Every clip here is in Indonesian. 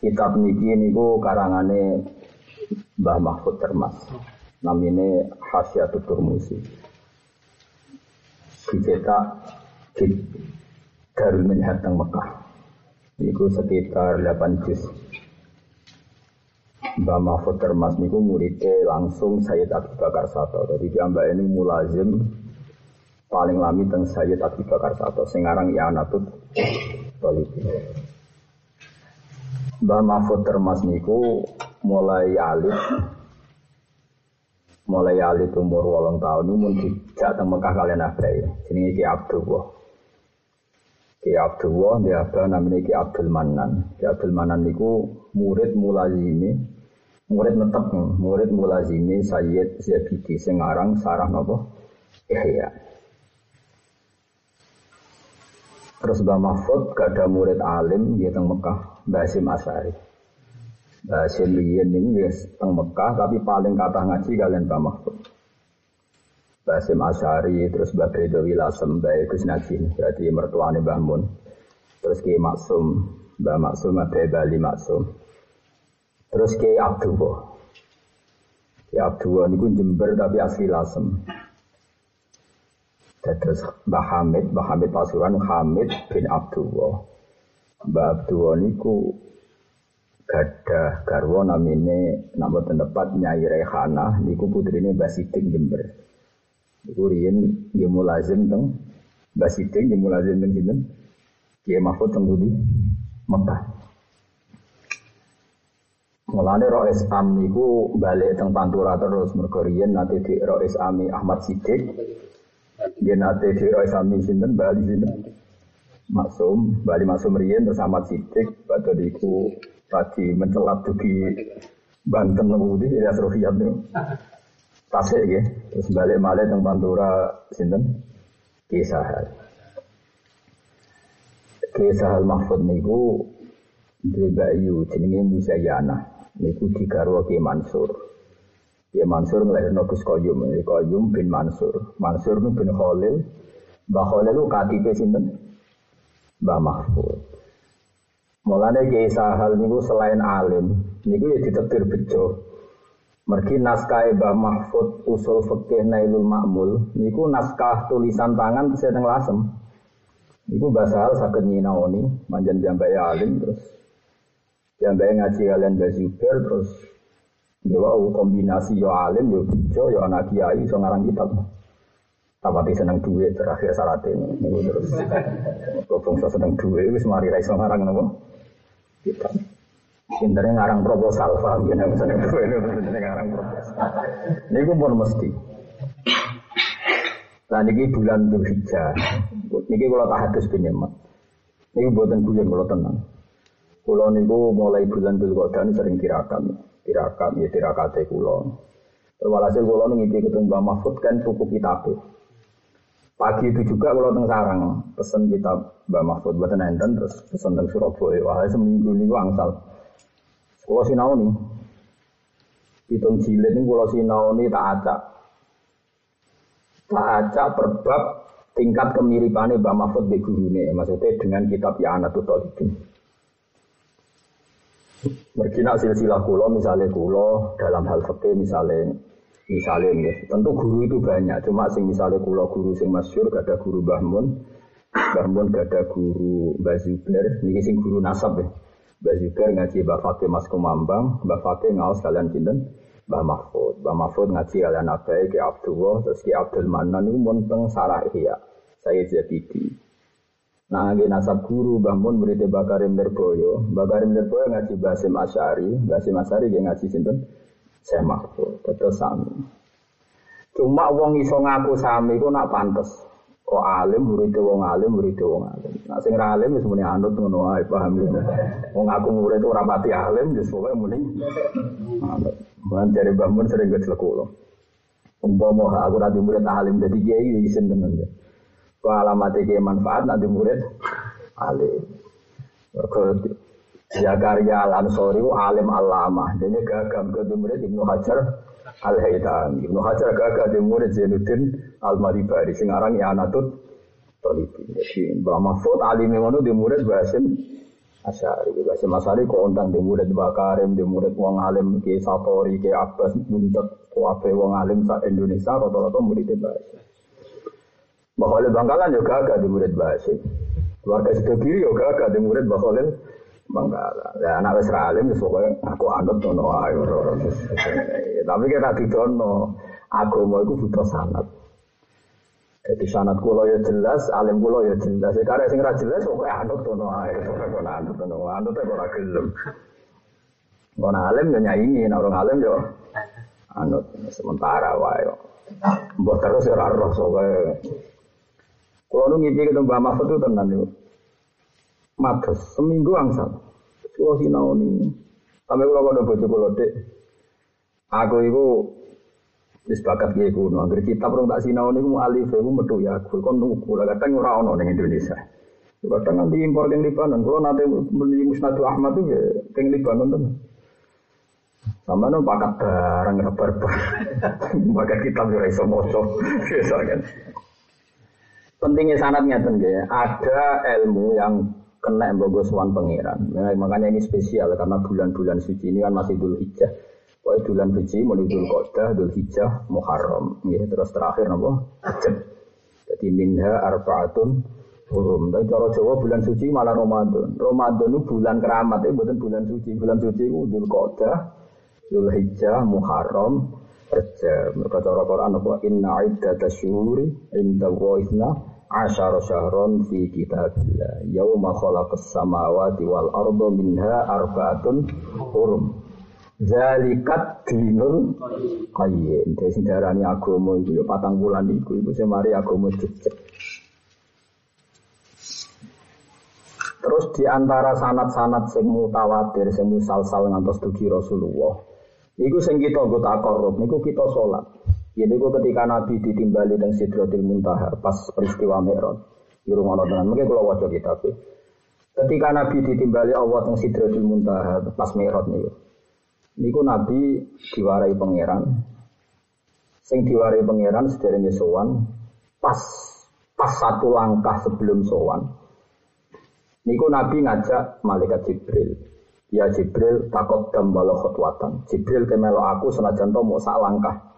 Kitab niki niku karangane Mbah Mahfud Termas. Namine Hasyiatut Turmusi. Dicetak di Darul Minhaj teng Mekah. Niku sekitar 8 juz. Mbah Mahfud Termas niku muridnya langsung Sayyid Abu Bakar Sato. Jadi mbak ini mulazim paling lami teng Sayyid Abu Bakar Sato sing aran I'anatut Thalibin. Mbah Mahfud Termas niku mulai alit mulai alit umur wolong tahun ini mun dijak teng Mekah kalian Abai jenenge Ki Abdullah. Ki Abdullah dia apa namanya Ki Abdul Manan. Ki Abdul Manan niku murid mulazimi. Murid netep murid mulazimi Sayyid Zabidi sing aran Sarah napa Ihya Terus Mbah Mahfud gak ada murid alim di teng Mekah, Mbah Hasim Asari. Mbah Hasim Liyen ini ya teng Mekah tapi paling kata ngaji kalian Mbah Mahfud. Mbah Hasim Asari, terus Mbah Bedo Wilasem, Mbah Gus Najin, berarti mertuane Mbah Mun. Terus Ki Maksum, Mbah Maksum, Mbah Bali Maksum. Terus Ki Abdullah. Ki Abdullah ini Jember tapi asli Lasem. Terus Mbah Hamid, Mbah Hamid Pasuruan Hamid bin Abdullah. Mbah Abdullah niku gada garwa namine nama tempat Nyai Rehana niku putrine Mbah Sidik Jember. Niku riyen nggih mulazim teng Mbah Sidik nggih mulazim teng sinten? Kiai Mahfud teng Budi Mekah. Mulane Rois Am niku balik teng Pantura terus mergo riyen nate di Rois Ami Ahmad Sidik nate di Roy Sami sinten Bali sinten? Maksum Bali Maksum Rien terus Ahmad Sidik pada diku tadi mencelat di Banten Nubudi ya Srofiat itu tasik ya terus balik malih teng Pantura sinten? Kisahal Kisahal Mahfud niku Dwi Bayu jenenge Musayyana niku digarwa Ki Mansur Ya Mansur ngelahirno Gus Qayyum, ya Qayyum bin Mansur. Mansur itu bin Khalil. Mbah Khalil itu KTP sinten? Mbah Mahfud. Mulane Kiai Sahal niku selain alim, niku ya ditetir bejo. Mergi naskah Mbah Mahfud usul fikih Nailul Ma'mul, niku naskah tulisan tangan saya teng lasem. Niku bahasa hal saged nyinaoni, manjan jambai alim terus jambai ngaji kalian Mbah terus Ya kombinasi yo alim yo bijo yo anak kiai so ngarang kitab. Tapati seneng duit terakhir syarat ini. Ini terus. Kok bangsa seneng duit wis mari ra iso ngarang nopo? Kitab. Pinternya ngarang proposal, paham ya? Misalnya ini ngarang proposal. Ini pun mesti. Nah, ini bulan Dzulhijjah. Niki kalau tak hadis bin Yaman. Niki buatan guyon kalau tenang. Kalau niku mulai bulan Dzulqa'dah sering tirakan tirakat ya tirakate kula. Walhasil kula ngipi ketemu Mbah Mahfud kan tuku kitab. Pagi itu juga kalau teng sarang pesen kitab Mbah Mahfud buat enten terus pesen teng Surabaya. Wah seminggu ini angsal. Kalau sinau nih, hitung jilid ini kalau sinau nih tak acak. Tak acak perbab tingkat kemiripannya Mbah Mahfud be gurune. Maksudnya dengan kitab Ya Anatul Talibin. Mergi nak silsilah kulo misalnya kulo dalam hal fikih misalnya misalnya ya, tentu guru itu banyak cuma sing misalnya kulo guru sing masyur gak ada guru Bahmun Bahmun gak ada guru Mbah Zubair. Ini sing guru nasab ya. Zubair ngaji Mbah Fakih Mas Kumambang Mbah Fakih ngawas kalian cinten Mbah Mahfud. Mbah Mahfud ngaji kalian Abai Ki Abdullah terus Ki Abdul Manan ini monteng sarah ya saya Zabidi Nah, lagi nasab guru bangun murid Bakarim Lerboyo. Bakarim Lerboyo ngaji Basim Asyari. Basim Asyari dia ngaji sinten Saya Mahfud. Terus sami. Cuma wong iso ngaku sami ku nak pantes. Kok alim murid wong alim murid wong alim. Nah sing alim wis muni anut ngono ae paham ya. Wong aku murid ora pati alim wis pokoke muni anut. Mun dari bangun sering gak kula. Umpama aku ra murid alim dadi kiai ya isin tenan. Alamat iki manfaat nanti murid alim. Mergo ya karya Al Ansori alim alama. Dene gagam ke murid Ibnu Hajar Al Haythami. Ibnu Hajar gagah di murid Zainuddin Al Maribari sing aran ya anatut Tolibi. Jadi Mbak Mahfud alim ngono di murid Basim Asyari. Basim Asyari kok undang di murid Mbak Karim, di murid wong alim ke Satori, ke Abbas, nuntut kuape wong alim sa Indonesia rata-rata murid Basim. Mbak Khalil Bangkalan juga gagah di murid Basim. Keluarga Sidogiri juga gagah di murid Mbak Khalil Bangkala. Ya anak wis alim pokoke aku anut ngono ae. Tapi kita didono agama iku butuh sanad. Jadi sanad kula ya jelas, alim kula ya jelas. Sekarang sing ra jelas pokoke anut ngono ae. Pokoke anut ngono, anut e ora gelem. Ngono alim ya nyaingi, nek orang alim yo anut sementara wae. Mbok terus ya ora roh pokoke. Kulo nu ngipi ketemu Mbah Mahfud itu tenan yo matos seminggu angsal. Kulo sinau ini. Sampai kulo pada bojo kulo dek. Aku itu disepakati kiai kuno. Agar kita perlu tak sinau ini alif, aku metu ya. Aku kon nuku kadang ora ono ning Indonesia. Kadang nanti impor yang Libanon. Kalau nanti beli Musnadu Ahmad itu ya yang Libanon tuh. Sama no pakat barang rebar-bar. Pakai kitab ya iso moco. Pentingnya sanatnya tuh ya. Ada ilmu yang kena bogo swan pangeran. Nah, makanya ini spesial karena bulan-bulan suci ini kan masih dulu hijjah. Pokoknya bulan suci mulai dulu Qodah, dulu hijjah, Muharram. Ya, terus terakhir nopo Rajab. Jadi minha arbaatun hurum. Tapi cara Jawa bulan suci malah Ramadan. Ramadan itu bulan keramat, itu bukan bulan suci. Bulan suci itu dulu Qodah, dulu hijjah, Muharram, Rajab. Mereka cara Quran apa? Inna iddata syuhuri inda wa asyara syahron fi kitabillah yauma khalaqas samawati wal arda minha arbaatun hurum zalikat dinul qayyim dadi sing darani agama iku ya patang bulan iku iku sing mari agama Terus di antara sanat-sanat sing mutawatir, sing musalsal ngantos dugi Rasulullah. Iku sing kita nggo takorup, niku kita salat. Jadi gue ketika Nabi ditimbali dan Sidratil Muntaha pas peristiwa Mi'raj di rumah Allah mungkin kalau wajah kita Ketika Nabi ditimbali Allah dan Sidratil Muntaha pas Mi'raj nih, niku Nabi diwarai pangeran, sing diwarai pangeran sederhana sowan pas pas satu langkah sebelum sowan. Niku Nabi ngajak malaikat Jibril. Ya Jibril takut dan walau khotwatan. Jibril kemelo aku senajan to mau langkah.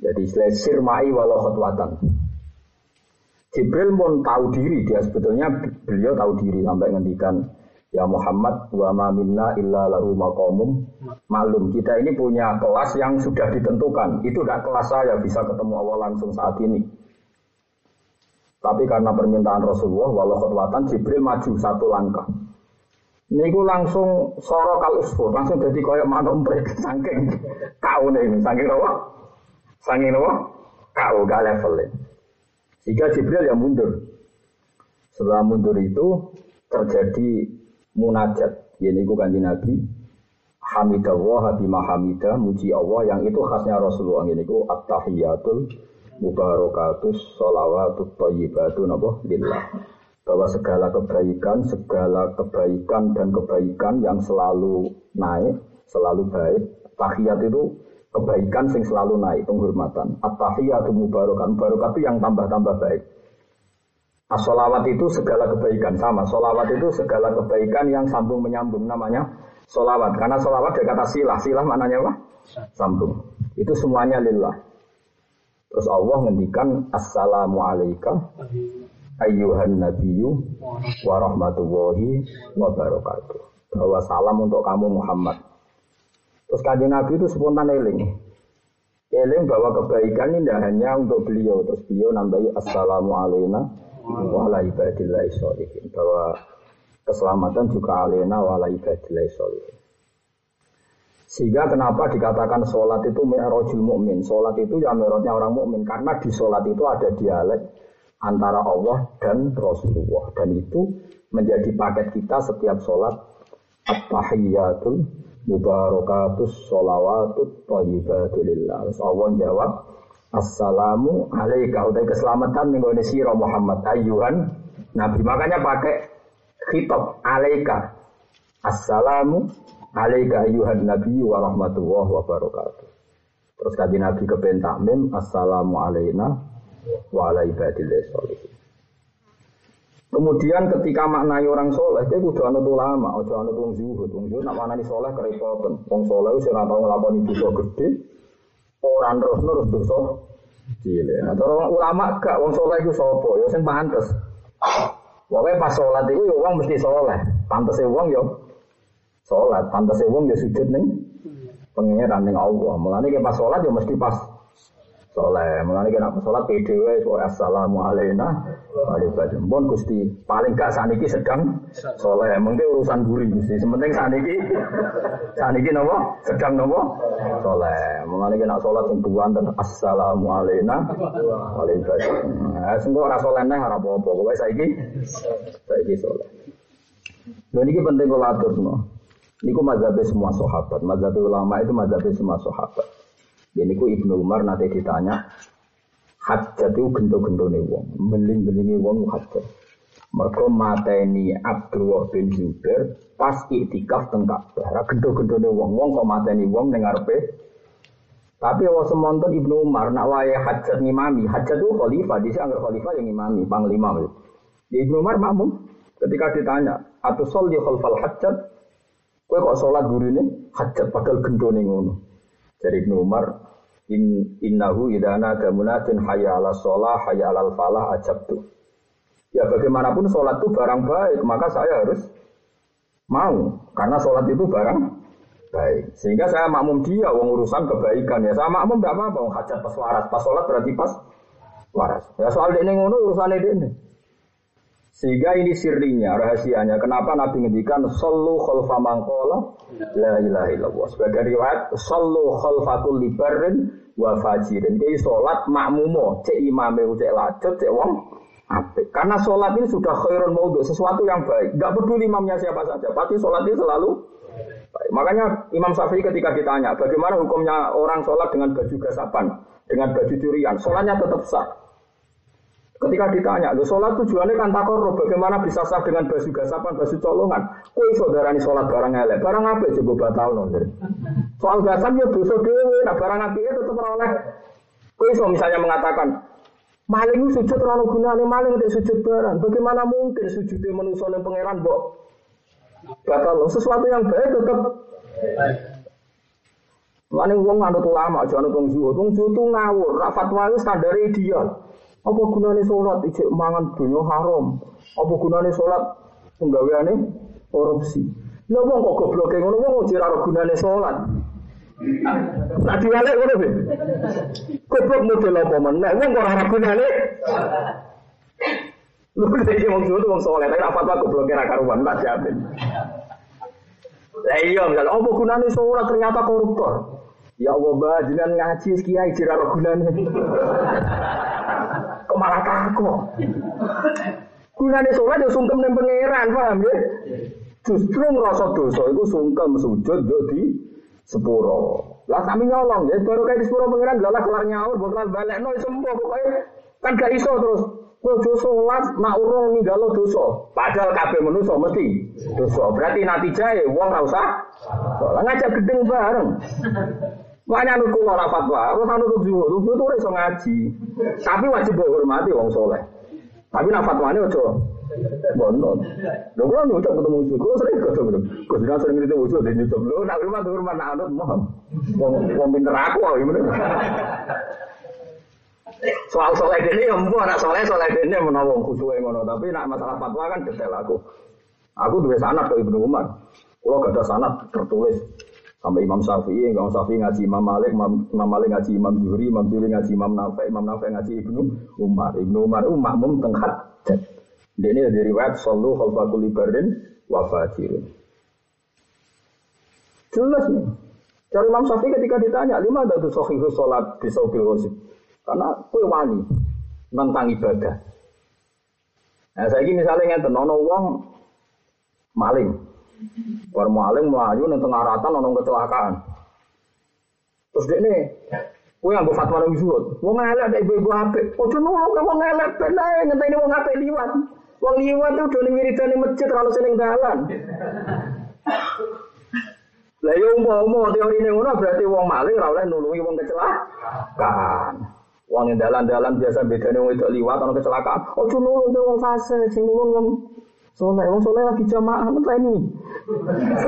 Jadi istilah sirmai walau khotwatan. Jibril pun tahu diri, dia sebetulnya beliau tahu diri sampai ngendikan Ya Muhammad wa ma minna illa lahu maqamum malum. Kita ini punya kelas yang sudah ditentukan. Itu tidak kelas saya bisa ketemu Allah langsung saat ini. Tapi karena permintaan Rasulullah walau khotwatan Jibril maju satu langkah. Niku langsung soro kal usfur, langsung jadi koyok manuk saking kau nih, saking apa? Sangi nopo? Kau gak levelnya. Jika Jibril yang mundur. Setelah mundur itu terjadi munajat. Ku kanji Nabi. Hamidallah bima hamidah muji Allah yang itu khasnya Rasulullah ini ku at-tahiyatul mubarakatus sholawatut thayyibatu napa lillah bahwa segala kebaikan segala kebaikan dan kebaikan yang selalu naik selalu baik tahiyat itu kebaikan sing selalu naik penghormatan. At-tahiyatu. Mubarakah itu yang tambah-tambah baik. As-solawat itu segala kebaikan sama. Solawat itu segala kebaikan yang sambung menyambung namanya solawat. Karena solawat dari kata silah. Silah maknanya apa? Sambung. Itu semuanya lillah. Terus Allah ngendikan Assalamu alaikum ayyuhan nabiyyu wa rahmatullahi wa. Bahwa salam untuk kamu Muhammad Terus kaji Nabi itu spontan eling. Eling bahwa kebaikan ini tidak hanya untuk beliau. Terus beliau nambahi Assalamu alaikum wa ala ibadillahi sholihin. Bahwa keselamatan juga alena wa ala ibadillahi sholihin. Sehingga kenapa dikatakan sholat itu mi'rajul mukmin? Sholat itu ya mi'rajnya orang mukmin karena di sholat itu ada dialek antara Allah dan Rasulullah dan itu menjadi paket kita setiap sholat at-tahiyyatul mubarakatus sholawatut thayyibatulillah. Allah jawab Assalamu alaika utai keselamatan ning sira Muhammad ayuhan Nabi. Makanya pakai khitab alaika. Assalamu alaika ayuhan nabi wa rahmatullahi wa barakatuh. Terus kaji Nabi ke Assalamu alaina wa ala. Kemudian ketika maknai orang soleh, dia kudu anut ulama, ojo anut wong zuhud. Wong zuhud nak maknani soleh kerepotan. Wong soleh itu ora tau nglakoni dosa gede, orang terus terus dosa cilik. Nah, terus ulama gak wong soleh itu sopo, ya sing pantes. Pokoknya pas sholat itu ya wong mesti soleh. Pantasnya wong ya sholat. Pantasnya wong ya sujud nih. Pengiran nih Allah. Kita pas sholat ya mesti pas soleh. Mulanya kita pas sholat PDW. Assalamualaikum warahmatullahi Bon gusti paling gak saniki sedang soleh. Mungkin urusan guri gusti. Sementing saniki saniki nopo sedang nopo soleh. Mulanya kita sholat sembuhan dan assalamualaikum warahmatullahi wabarakatuh. Sengko ora soleh harap apa. Pokoknya saiki saiki soleh. Dan ini penting kalau atur no. Ini ku semua sahabat. Mazhab ulama itu mazhabnya semua sahabat. Jadi ku Ibnu Umar nanti ditanya, hajat itu gento-gento nih wong, beling-belingi wong hajat. Mereka mateni Abdullah bin Zubair pas iktikaf teng Ka'bah. Gento-gento nih wong, wong kok mateni wong dengar pe. Tapi awal semonton Ibnu Umar nak wae hajat ngimami, hajat itu khalifah, di sini khalifah yang ngimami, panglima. Ibnu Umar makmum ketika ditanya, atau sol di khalfal hajat, Kowe kok sholat ini hajat padahal gendone ngono. Dari Ibnu Umar, in innahu idana damunatin hayya ala sholah hayya ala falah tuh. Ya bagaimanapun sholat itu barang baik, maka saya harus mau karena sholat itu barang baik. Sehingga saya makmum dia, wong urusan kebaikan ya. Saya makmum tidak apa-apa, hajat pas waras, pas sholat berarti pas waras. Ya soal ini ngono urusan ini. Sehingga ini sirinya, rahasianya. Kenapa Nabi ngendikan sallu khalfa mangkola la ilaha illallah. Sebagai riwayat sallu khalfa kulli barrin wa fajirin. Jadi salat makmumo, cek imame cek lajut, cek wong apik. Karena sholat ini sudah khairun maudhu, sesuatu yang baik. Gak peduli imamnya siapa saja, pasti sholat ini selalu baik. Makanya Imam Syafi'i ketika ditanya, bagaimana hukumnya orang sholat dengan baju gasapan, dengan baju curian, sholatnya tetap sah. Ketika ditanya, lo sholat tujuannya kan takor, bagaimana bisa sah dengan baju gasapan, baju colongan? Kue saudara ini sholat barang elek, barang apa coba batal no. Soal gasan ya dosa dewe, nah barang api itu tetap oleh. Kue so misalnya mengatakan, maling sujud terlalu gunanya maling untuk sujud barang. Bagaimana mungkin sujudnya manusia yang pangeran bok? Batal. Sesuatu yang baik tetap Maling wong anut ulama, jangan wong zuhud. Wong zuhud itu ngawur, fatwa itu standar ideal. Apa gunanya sholat ijek mangan dunia haram? Apa gunanya sholat penggaweane korupsi? Lah wong kok goblok ngono wong ora ora gunane sholat. Tak diwalek ngono be. Goblok model apa meneh wong kok ora gunane. Lu iki wong suwe wong saleh, tapi apa apa goblok ora karuan tak jamin. Lah iya misal apa gunane sholat ternyata koruptor. Ya Allah, jangan ngaji kiai jira gunane kok malah takut. Gunane sholat ya sungkem ning pangeran, paham ya? Justru ngerasa dosa itu sungkem sujud yo di sepuro. Lah kami nyolong ya baru kayak di sepuro pangeran lah kelar nyaur bakal balik no sembuh pokoknya kan gak iso terus. Kowe aja salat nak urung ninggalo dosa. Padahal kabeh manusa mesti dosa. Berarti natijah wong ora usah. Lah ngajak gedeng bareng. Makanya kula ora fatwa, harus anu zuhud, zuhud itu iso ngaji. Tapi wajib hormati wong soleh. Tapi nak fatwane ojo bonon. Lho kula nu ucap ketemu zuhud, kula sering ketemu. Kok sudah sering ketemu zuhud di YouTube. Lho nak hormat hormat nak anut mohon. Wong wong pinter aku kok gimana. Soal soleh ini ya mpu anak soleh soleh ini menawa khusyuk ngono, tapi nak masalah fatwa kan detail aku. Aku dua sanat ke Ibnu Umar. Kalau gak ada sanat tertulis Sampai Imam Syafi'i, Imam Syafi'i ngaji Imam Malik, Imam, Malik ngaji Imam Zuhri, Imam Zuhri ngaji Imam Nafi, Imam Nafi ngaji Ibnu Umar. Ibnu Umar itu makmum tenghat. Ini dari riwayat Sallu khalfakul ibarin wa fajirin. Jelas nih. Cari Imam Syafi'i ketika ditanya, lima ada tuh sohihu sholat di sobil gosip. Karena kue wani tentang ibadah. Nah, saya ini misalnya ngeten, nono uang maling. Baru maling melayu nang tengah rata nono kecelakaan. Terus dia nih, kue yang fatwa nang zuhud. Wong elek ada ibu-ibu apik. Ojo nulung ke wong elek ben ae ngenteni wong apik liwat. Wong liwat tuh udah wiridane masjid kalau seneng dalan. Lah yo umpama teori ini ngono berarti wong maling ora oleh nulungi wong kecelakaan. Wong yang dalan-dalan biasa bedane wong itu liwat ana kecelakaan. Ojo nulung wong fase sing nulung soleh, wong soleh lagi jamaah ini.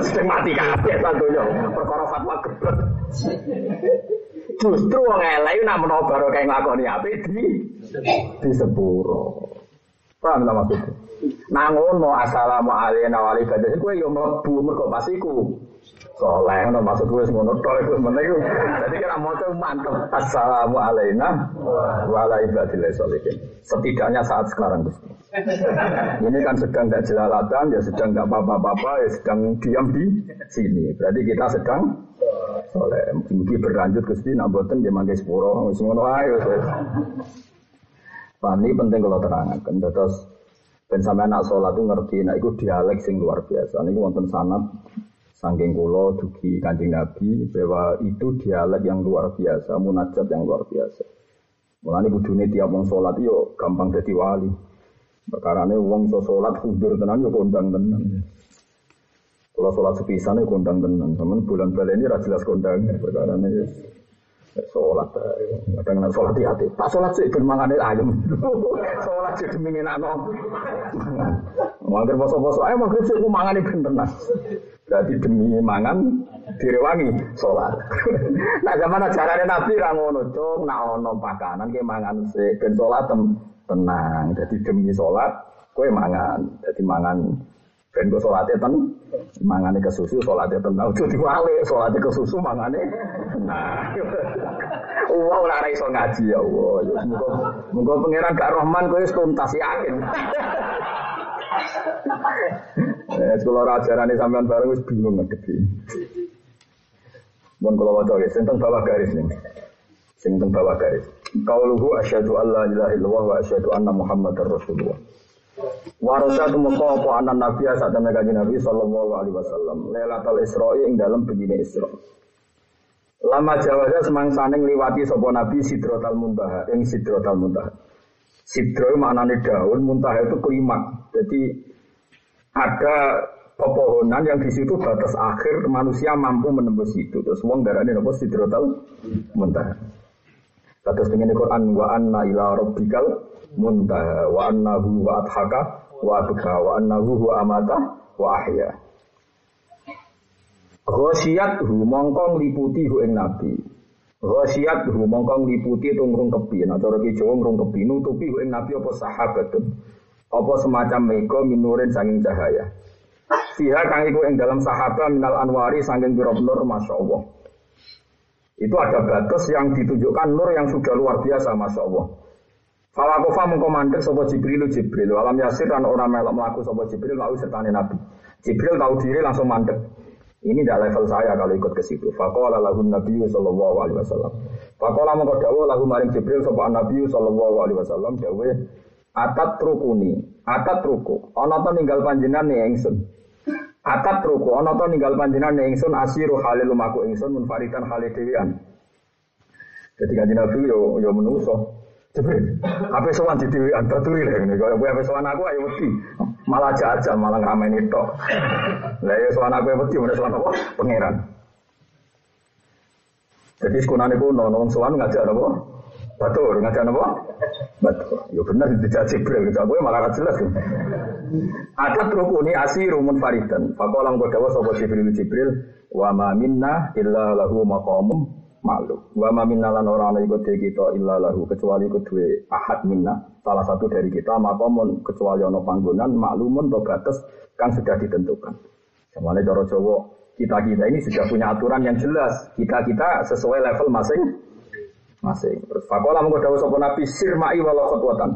Sing mati kabeh perkara fatwa geblek. Justru wong elek nak menawa kayak nglakoni apik di di sepuro. Paham tak maksudnya? Nah ngono assalamualaikum warahmatullahi wabarakatuh. Kowe yo mlebu mergo pasiku soleh ngono maksud gue sing ngono tok iku iku. Dadi kira maca mantep assalamu alayna wa ala ibadillah sholihin setidaknya saat sekarang ini kan sedang tidak jelalatan ya sedang tidak apa-apa ya sedang diam di sini. Berarti kita sedang soleh. Mungkin berlanjut Gusti nak boten dia mangke sepuro. Wis ngono wis Ini penting kalau terangkan, terus ben sampai anak sholat itu ngerti, nah itu dialek sing luar biasa. Ini wonten sanat Sangking kulo dugi kanjeng Nabi bahwa itu dialek yang luar biasa, munajat yang luar biasa. Mulane kudune tiap wong salat yo gampang jadi wali. Perkarane wong iso salat kudur tenan yo kondang tenan. Kalau sholat sepisan itu kondang tenan, teman bulan balen ini jelas kondang. Perkarane sholat kadang nak sholat di hati tak sholat sih ben mangane ayam sholat sih demi enak no mangan poso-poso ayo maghrib sih aku mangane ben tenan. Berarti demi mangan direwangi sholat. Nah zaman ajarannya nabi ra ngono cung nak ono pakanan ke mangan sih ben sholat tenang. Jadi demi sholat kue mangan. Jadi mangan Ben kok sholatnya ten, mangane ke susu, sholatnya ten, nah udah diwale, sholatnya ke susu, mangane, nah, wow, lara iso ngaji ya Allah, mungkin pangeran Kak Rahman kue tuntas yakin. Eh, sekolah ajaran ini sampean baru wis bingung ngedepi. Mun kalau waca ya, sing bawah garis nih. Sing bawah garis. Qauluhu asyhadu an la ilaha illallah wa asyhadu anna muhammadar rasulullah. Warasa tumeka apa anan Nabi saat temen kanjeng Nabi sallallahu alaihi wasallam. Lailatul Isra ing dalam begini Isra. Lama jawaza semangsane ngliwati sapa Nabi Sidratul Muntaha ing Sidratul Muntaha. Sidro maknane daun, muntaha itu klimak. Jadi ada pepohonan yang di situ batas akhir manusia mampu menembus itu. Terus wong darane napa Sidratul Muntaha. Kata dengan Quran wa anna ila rabbikal muntaha wa annahu wa adhaka wa abka wa annahu wa amata wa ahya. Ghosiyat hu mongkong liputi hu ing nabi. Ghosiyat hu mongkong liputi itu kepi. Nah cara ki Jawa kepi nutupi hu ing nabi apa sahabatun. Apa semacam meko minurin sanging cahaya. Fiha kang iku ing dalam sahabat minal anwari sanging pira Masya Allah. Itu ada batas yang ditunjukkan nur yang sudah luar biasa Masya Allah. Falakofa mengkomandir sopo Jibril Jibril. Alam Yasir dan orang melok melaku sopo Jibril lalu sertane Nabi. Jibril tahu diri langsung mandek. Ini tidak level saya kalau ikut ke situ. Fakola lagu Nabi Sallallahu Alaihi Wasallam. Fakola mengko dawo lagu maring Jibril sopo Nabi Sallallahu Alaihi Wasallam. Dawe atat trukuni, atat truku. Ono to ninggal panjinan nih engsun. Atat truku. Ono to ninggal panjinan nih engsun asiru halil lumaku engsun munfaritan halil dewian. Jadi kanjeng Nabi yo yo menuso. Apa sowan di dewi antar turi lah ini. Kalau apa sowan aku ayo wedi, malah jajal malah ngeramein itu. Lah ya sowan aku wedi, mana sowan apa? Pangeran. Jadi sekunane ku nono sowan ngajak apa? Batur, ngajak apa? Batur. Ya benar dijak Jibril, aku malah jelas. Ada rukuni asiru munfaridan. Fakolang kodawa sopo Jibril Jibril, wa ma minna illa lahu maqamum maklum. Wa ma minna lan ora ana iku kita illa lahu kecuali kedue ahad minna salah satu dari kita makomun kecuali ana panggonan maklumun to batas kan sudah ditentukan. Samane cara Jawa kita-kita ini sudah punya aturan yang jelas. Kita-kita sesuai level masing masing. Terus fakola mengko dawuh sapa Nabi sirmai walau khotwatan.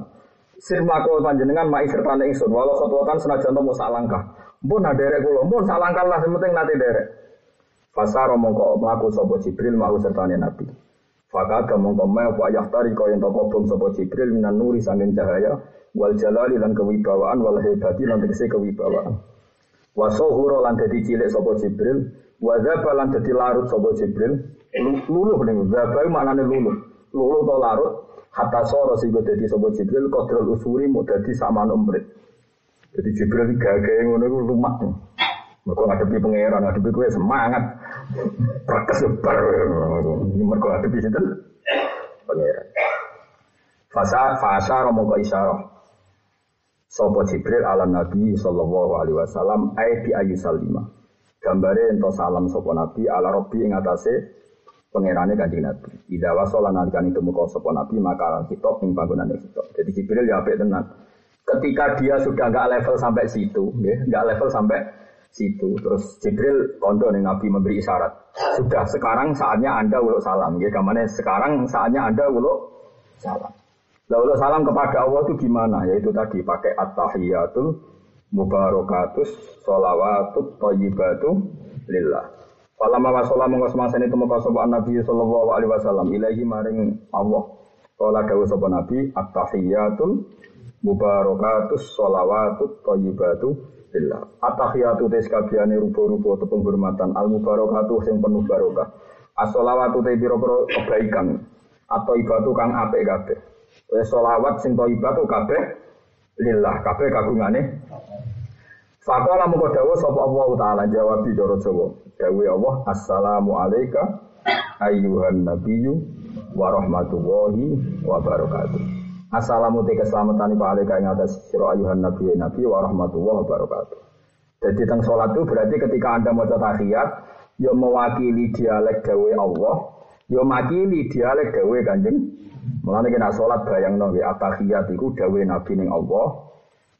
Sirma kula panjenengan mai serta ingsun walau khotwatan senajan to sak langkah. Mpun derek kula, sak langkah lah penting nate derek. Fasaro mongko mlaku sapa Jibril mau sertane Nabi. Fakada mongko me apa yahtari kaya ento kobong sapa Jibril minan nuri sanging cahaya wal jalali lan kewibawaan wal hebati lan tegese kewibawaan. Wa sohuro lan dadi cilik sapa Jibril, wa dzaba lan dadi larut sapa Jibril. Luluh ning dzaba maknane luluh. Luluh to larut hatta soro sing dadi sapa Jibril kodrol usuri mau dadi umprit. Jadi Jibril gagah ngono iku lumak. Mereka ngadepi pangeran, ngadepi gue semangat. Prakes bar. Mereka ngadepi sinten? Pangeran. Fasa fasa romo ke isyarah. Sopo Jibril ala Nabi sallallahu alaihi wasallam di ayu salima. Gambare ento salam sopo Nabi ala Robbi ing atase pangerane kanjeng Nabi. Ida wasala nalikane temu sopo Nabi maka kita ing panggonane kita. Jadi Jibril ya apik tenan. Ketika dia sudah nggak level sampai situ, nggak level sampai situ. Terus Jibril kondo nih Nabi memberi isyarat. Sudah sekarang saatnya Anda uluk salam. Ya ke mana sekarang saatnya Anda uluk salam. Lah uluk salam kepada Allah itu gimana? Yaitu tadi pakai at-tahiyatul mubarakatus sholawatut thayyibatu lillah. Falamma wasala mongko semasa ini temu kasaba Nabi sallallahu alaihi wasallam ilahi maring Allah. Kala dawuh sapa Nabi at-tahiyatul mubarakatus sholawatut thayyibatu lillah. At-tahiyatu tes kabehane rupa-rupa atau penghormatan al mubarakatuh sing penuh barokah. As-sholawatu te pira-pira kebaikan atau ibadu kang apik kabeh. Wis sholawat sing thayyibatu kabeh lillah kabeh kagungane Fakola muka dawa sapa Allah taala jawab di doro Jawa. Dawe Allah assalamu alayka ayyuhan nabiyyu wa rahmatullahi wa barakatuh. Assalamu te keselamatan iku alayka ing atas sira ayuhan nabi nabi wa rahmatullahi wa barakatuh. Jadi teng salat itu berarti ketika Anda mau tahiyat ya mewakili dialek dawe Allah, ya mewakili dialek dawe Kanjeng. Mulane kena salat bayangno ya tahiyat iku dawe nabi ning Allah,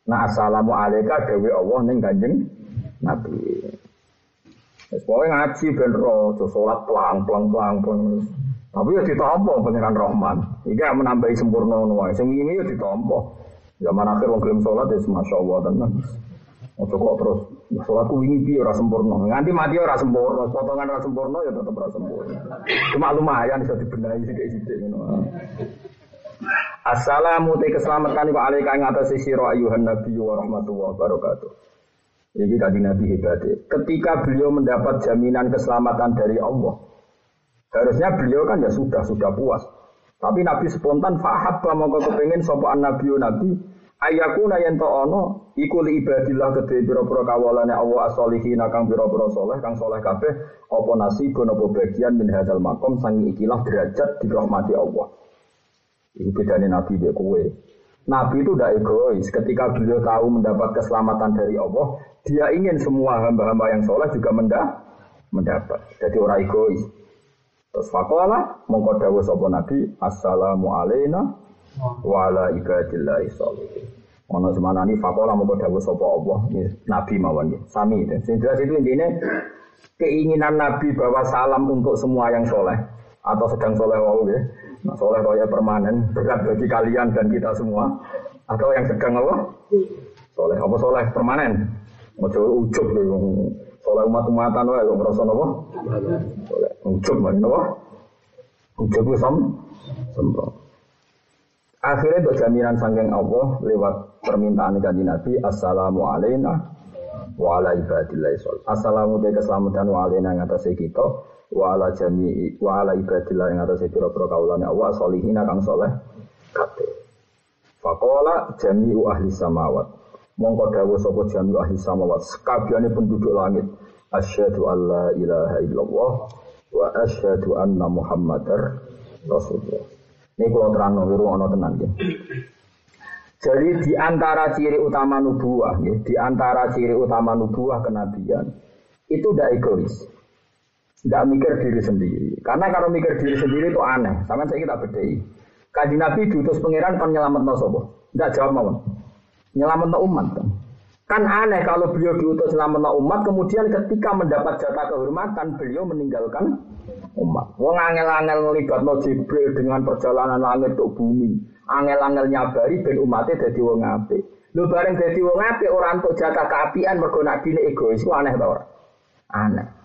Nah assalamu alaika Allah ning kanjeng Nabi. Wis pokoke ngaji ben ro, salat pelang pelang pelang pelang. Tapi ya ditampa pangeran Rahman. Iki menambahi sempurna wae. Sing ini ya ditampa. Zaman akhir wong gelem salat ya masyaallah tenan. Ojo kok terus salatku wingi piye ora sempurna. Nganti mati ora sempurna, potongan ora sempurna ya tetep ora sempurna. Cuma lumayan bisa dibenahi sithik-sithik ngono. Assalamu te keselamatan wa alaika ing atas sira ayuhan nabi wa rahmatullahi wabarakatuh. Ini tadi Nabi hebat. Ketika beliau mendapat jaminan keselamatan dari Allah, harusnya beliau kan ya sudah sudah puas. Tapi Nabi spontan fahab mongko kepengin sapa nabi nabi ayakuna yen to ono iku li ibadillah kedhe pira-pira kawalane Allah as-solihin kang pira-pira saleh kang saleh kabeh apa nasibun apa bagian min hadzal maqam sang ikilah derajat dirahmati Allah. Itu bedanya Nabi dia kue. Nabi itu tidak egois. Ketika beliau tahu mendapat keselamatan dari Allah, dia ingin semua hamba-hamba yang soleh juga mendapat. Jadi orang egois. Terus fakola mongko dawuh sapa Nabi, Assalamu alaina wa ala ibadillahi sholihin. Ono semana ini fakola mongko dawuh sapa Allah, Nabi mawon Sami. Sing jelas itu intinya keinginan Nabi bahwa salam untuk semua yang soleh atau sedang soleh wau ya Nah, soleh kaya permanen, berat bagi kalian dan kita semua. Atau yang sedang apa? Soleh apa soleh permanen? Ojo ujub loh. Soleh umat-umatan wae kok ngrasa napa? Soleh ujub wae napa? Sam sembah. Akhirnya untuk jaminan sangking Allah lewat permintaan kanji Nabi Assalamu alaina wa ala ibadillahi shol. Assalamu alaikum keselamatan wa alaina yang atas kita wa ala jami'i wa ala ibadillah yang atas pira-pira kaulane Allah solihina kang soleh kabeh. Faqala jami'u ahli samawat. Mongko dawuh sapa jami'u ahli samawat, sakabehane penduduk langit. Asyhadu alla ilaha illallah wa asyhadu anna Muhammadar Rasulullah. Ini kalau terang nunggu ono tenan ya. Jadi di antara ciri utama nubuah, ya, di antara ciri utama nubuah kenabian itu tidak egois. Tidak mikir diri sendiri. Karena kalau mikir diri sendiri itu aneh. Sama saya kita bedai. Kaji Nabi diutus pangeran kan nyelamat no sobo. Tidak jawab mau. Nyelamat umat kan. Aneh kalau beliau diutus selamat umat, kemudian ketika mendapat jatah kehormatan, beliau meninggalkan umat. Wong angel-angel ngelibat no Jibril dengan perjalanan langit ke bumi. Angel-angel nyabari ben umatnya jadi wong apik. Lu bareng jadi wong apik orang untuk jatah keapian mergo nak egois, aneh tau Aneh.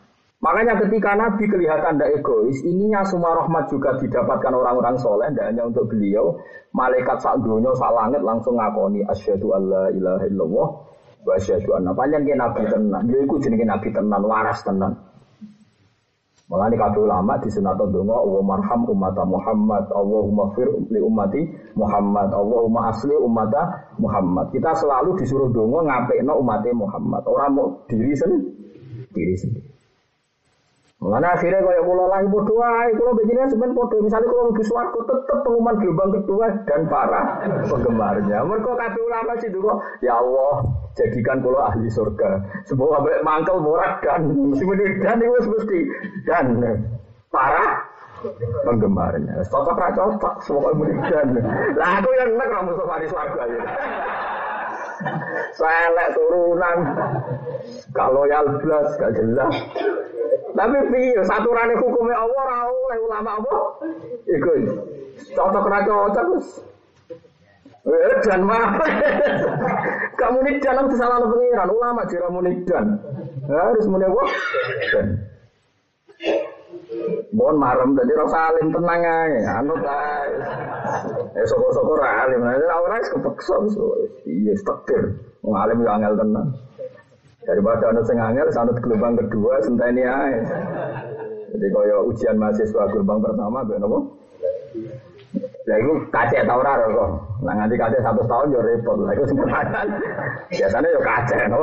Makanya ketika Nabi kelihatan tidak egois, ininya semua rahmat juga didapatkan orang-orang soleh, tidak hanya untuk beliau. Malaikat sak dunia, sak langit langsung ngakoni asyhadu alla ilaha illallah wa asyhadu anna panjang nabi tenan. Dia ikut jenenge nabi tenan, waras tenan. Mulane kabeh ulama di sunat donga wa marham umat Muhammad, Allahumma fir li ummati Muhammad, Allahumma asli umat Muhammad. Kita selalu disuruh donga ngapikno umatnya Muhammad. Orang mau diri sendiri, diri sendiri. Mana akhirnya kaya kula lagi padha wae, kula begini sebenarnya padha. Misalnya kula mlebu swarga tetep pengumuman gelombang kedua dan para penggemarnya. Mereka kabeh ulama sih kok, ya Allah, jadikan kula ahli surga. Semua ambek mangkel murat dan mesti dan itu mesti dan para penggemarnya. Cocok ra cocok semua dan. Lah aku yang nek ra musuh di surga ya. Selek turunan. Kalau ya blas gak jelas. Tapi piye saturane hukumnya Allah ora oleh ulama apa? Iku cocok ra cocok wis. Eh dan mah. Kamu ini dalam kesalahan pengiran ulama jira munidan. Harus muni? Mohon marem tadi rasa alim tenang aja, anut aja. Eh soko-soko ra alim, nah ora wis kepeksa iya stekir. Wong alim yo angel tenang. Daripada anut sing angel, anut gelombang kedua senteni ae. Jadi kaya ujian mahasiswa gelombang pertama ben apa? Ya itu kaca tau ora kok. Nah nganti kaca satu tahun ya repot. Lah itu sempurnakan. Biasanya ya kaca, no?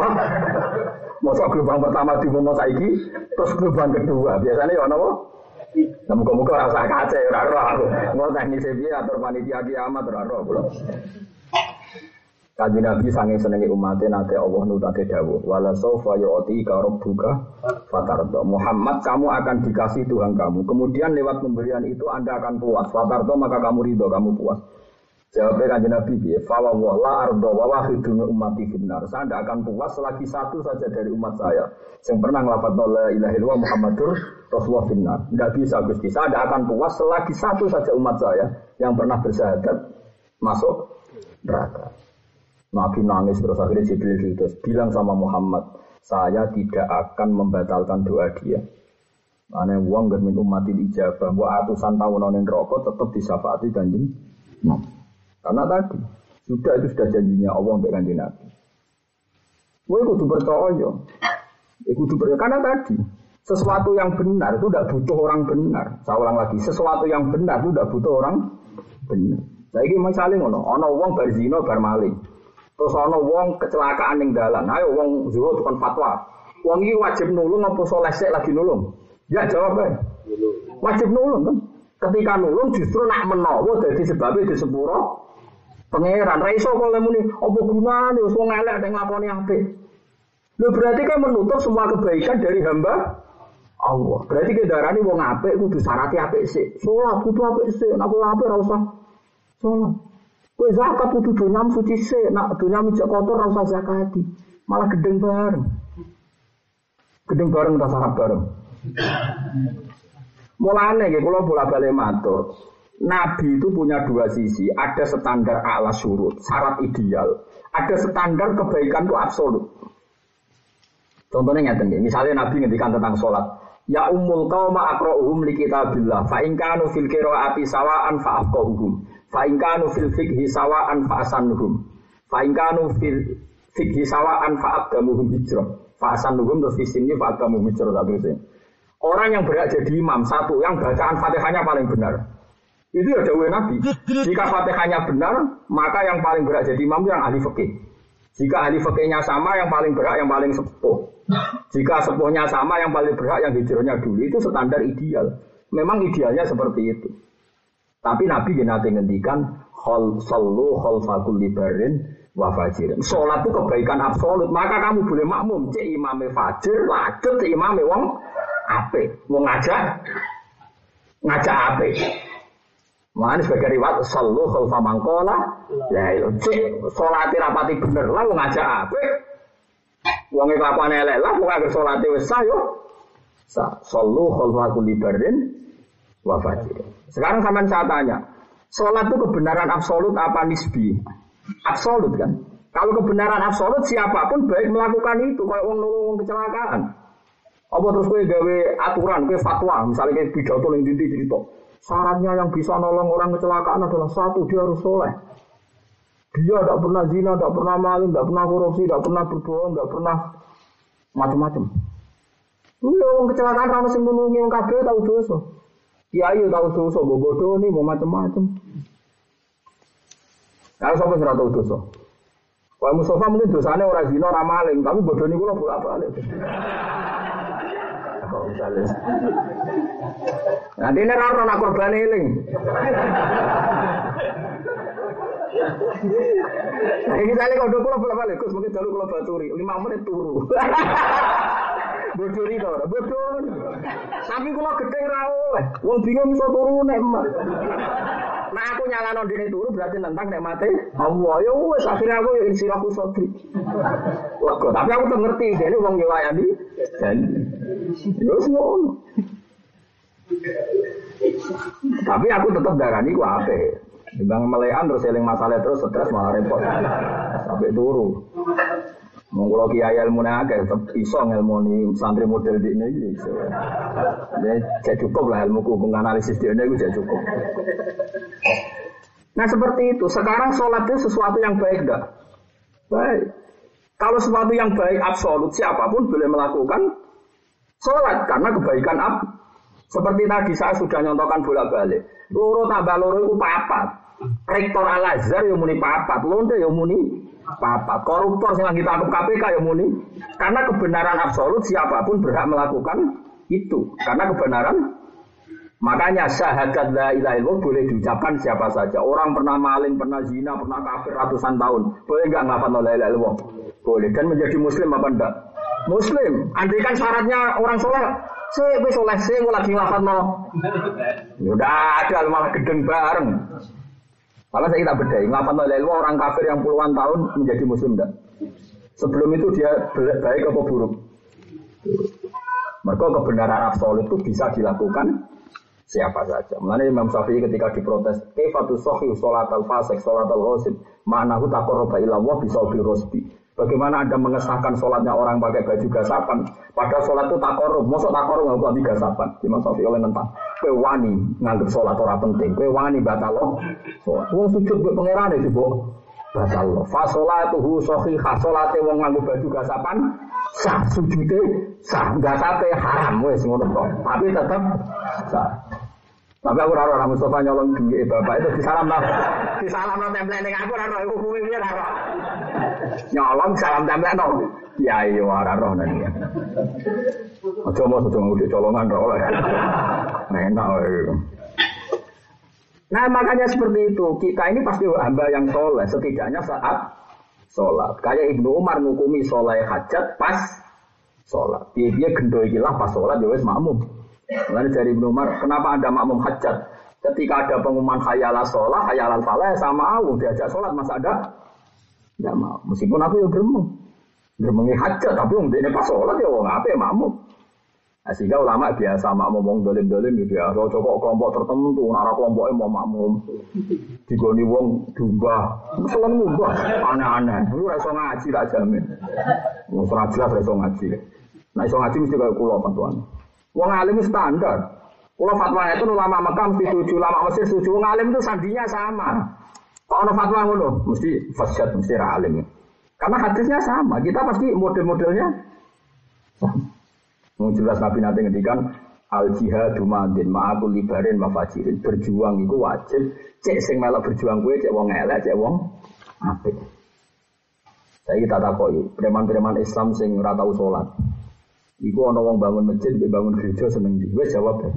Masa gelombang pertama di mono saiki, terus gelombang kedua. Biasanya ya apa? Nah, muka-muka rasa kaca, ora roh. Mau teknis piye atur panitia kiamat ora roh kula. Kaji Nabi sange senengi umatnya nanti Allah nutate dawu. Wala sofa yu'ti ka rabbuka fatardo. Muhammad kamu akan dikasih Tuhan kamu. Kemudian lewat pemberian itu Anda akan puas. Fatardo maka kamu ridho, kamu puas. Jawabnya kanji Nabi ya, Fawa la ardo wa wahidun umati finnar. Saya tidak akan puas selagi satu saja dari umat saya. Yang pernah ngelafat la ilaha illallah Muhammadur Rasulullah finnar. Tidak bisa Gusti. Saya tidak akan puas selagi satu saja umat saya yang pernah bersyahadat masuk neraka. Nabi nangis terus akhirnya Jibril itu bilang sama Muhammad, saya tidak akan membatalkan doa dia. Karena uang gak minum mati ijabah, buat atusan tahun nonin rokok tetap disafati kanjeng. Nah, karena tadi sudah itu sudah janjinya Allah untuk kanjeng Nabi. Gue kudu percaya, ya kudu percaya karena tadi sesuatu yang benar itu tidak butuh orang benar. Saya ulang lagi, sesuatu yang benar itu tidak butuh orang benar. Saya ini misalnya ngono, ono uang berzino bermaling. Terus ana wong kecelakaan ning dalan. Ayo wong zuhud kon fatwa. Wong iki wajib nulung apa soleh sik lagi nulung? Ya jawab ae. Wajib nulung kan. Ketika nulung justru nak menawa dadi sebabnya di sepuro pangeran. Ra iso kok muni apa gunane wis wong elek nek nglakoni apik. Lho berarti kan menutup semua kebaikan dari hamba Allah. Berarti kendaraan wong apik kudu syarat apik sik. Salat kudu apik sik, nek apik ora usah salat. Kue zakat kudu dunyam suci se, nak dunyam cek kotor rasa zakati, malah gedeng bareng. Gedeng bareng tak sarap bareng. Mulane nggih kula bola balik matur. Nabi itu punya dua sisi, ada standar ala surut, syarat ideal, ada standar kebaikan itu absolut. Contohnya ngeten misalnya Nabi ngendikan tentang sholat, Ya umul qauma aqra'uhum li kitabillah fa in kanu fil sawa'an fa afqahuhum Fa in kanu fil fikhi sawa'an fa asanuhum. Fa in kanu fil fikhi sawa'an fa aqdamuhum hijrah. Fa asanuhum terus di sini fa aqdamuhum hijrah satu. Orang yang berhak jadi imam satu yang bacaan Fatihahnya paling benar. Itu ya dawuh Nabi. Jika Fatihahnya benar, maka yang paling berhak jadi imam yang ahli fikih. Jika ahli fikihnya sama, yang paling berhak yang paling sepuh. Jika sepuhnya sama, yang paling berhak yang hijrahnya dulu. Itu standar ideal. Memang idealnya seperti itu. Tapi Nabi nanti ngendikan hol sallu hol fakul libarin wa. Sholat itu kebaikan absolut. Maka kamu boleh makmum. Cek imame fajir, lanjut cek imame wong ape. Mau ngajak, ngajak ape. Mana sebagai riwayat sallu hol famangkola. Ya itu cek sholat rapati bener lah mau ngajak ape. Wong kelakuan elek lah, mau ngajak sholat wis sah yo. Sallu hol fakul libarin wa fajir. Sekarang sama saya tanya, sholat itu kebenaran absolut apa nisbi? Absolut kan? Kalau kebenaran absolut siapa pun baik melakukan itu, kalau orang nolong kecelakaan. Apa terus kowe gawe aturan, kowe fatwa, misalnya kayak pidato ning dindi cerita. Syaratnya yang bisa nolong orang kecelakaan adalah satu dia harus soleh. Dia tidak pernah zina, tidak pernah maling, tidak pernah korupsi, tidak pernah berbohong, tidak pernah macam-macam. Lu yang kecelakaan rana sing nulungi wong kabeh tahu dosa. Kiai tahu dosa, bodoh nih mau macam-macam. Kalau sampai ora tahu dosa. Wah Mustafa mungkin dosanya orang zina, orang maling, tapi bodoh nih gue. Kok misalnya. Nanti ini raro nak korban. Nah, ini misalnya kalau pulau bolak balik, mungkin dulu kalau baturi, lima menit turu. Bodoh itu orang, bodoh. Tapi kalau gede rawol, wong bingung bisa turu nek Nah aku nyala diri turu berarti nentang nek mati. Allah ya akhirnya aku ya insiraku sodri. Lega, tapi aku tuh ngerti ini wong nyewayani dan ya ngono. Tapi aku tetap darani ku ape. Dibang melekan terus eling masalah terus stres malah repot. Sampai turu. Monggo kiai ilmu akeh iso ngelmoni santri model di ini iso. Ya cukup lah ilmu hukum analisis di ini gue cukup. Nah seperti itu. Sekarang sholat itu sesuatu yang baik dah. Baik. Kalau sesuatu yang baik absolut siapa pun boleh melakukan sholat karena kebaikan ab. Seperti tadi saya sudah nyontohkan bolak-balik. Loro tambah loro itu papat. Rektor Al Azhar yang muni papat, lonte yang muni papat. Koruptor yang kita tangkap KPK yang muni. Karena kebenaran absolut siapa pun berhak melakukan itu. Karena kebenaran Makanya syahadat la ilaha illallah boleh diucapkan siapa saja. Orang pernah maling, pernah zina, pernah kafir ratusan tahun. Boleh nggak ngapa la ilaha illallah? Boleh. Dan menjadi muslim apa enggak? Muslim. Andai syaratnya orang soleh, saya soleh, saya lagi ngapa no. Ya udah ada malah gedeng bareng. Kalau saya kita bedai, ngapa no orang kafir yang puluhan tahun menjadi muslim enggak? Sebelum itu dia baik atau buruk? Maka kebenaran absolut itu bisa dilakukan siapa saja. Mengenai Imam Syafi'i ketika diprotes, kefatu sohi sholat al fasik sholat al ghosib, ma'nahu takoroba ilallah bisa rosbi. Bagaimana Anda mengesahkan sholatnya orang pakai baju gasapan, padahal sholat itu tak korup, mosok tak korup nggak buat gasapan. Imam Syafi'i oleh nentang, kue wani nganggep sholat orang penting, kue wani batal loh. Wong sujud buat pangeran itu bu, batal loh. Fasolatuhu sohihah, sholatnya wong nganggep baju gasapan, sah sujudnya sah, gasape haram wes ngono Tapi tetap sah. Tapi aku raro orang Mustafa nyolong duit bapak itu disalam lah. Disalam lah template aku raro iku kuwi raro. Nyolong salam template no. Ya iya ora roh nanti. Aja mau sedang ngudi colongan roh lah. Enak Nah makanya seperti itu kita ini pasti hamba yang soleh setidaknya saat sholat. Kayak Ibnu Umar ngukumi sholat hajat pas sholat. Dia dia gendoi gila pas sholat dia ya wes makmum. Lalu dari Ibnu Umar, kenapa ada makmum hajat? Ketika ada pengumuman khayalah sholat, khayalah falah, sama aku diajak sholat, masa ada? Tidak mau. Meskipun aku yang gremeng. Gremengi hajat, tapi untuk ini pas sholat ya, wong apa makmum. Nah, sehingga ulama biasa makmum wong dolim-dolim ya biasa cocok kelompok tertentu, nara kelompoknya mau makmum. Digoni wong dumbah, selalu ngubah, aneh-aneh. Lu rasa ngaji tak jamin. Mau jelas rasa ngaji. Nah, iso ngaji mesti kayak kulo tuan. Wong alim standar. Kalau fatwa itu ulama Mekah mesti ulama Mesir setuju. Wong alim itu sandinya sama. Kalau ada fatwa ngono, mesti fasyad, mesti alim. Karena hadisnya sama. Kita pasti model-modelnya sama. Mau jelas Nabi nanti ngedikan al jihadu madin ma'akul libarin mafajirin berjuang itu wajib cek sing melok berjuang gue cek wong elek cek wong apik saya kita takoi preman-preman Islam sing ora tau salat Iku ana wong bangun masjid, bangun gereja seneng di. Wes jawab ya.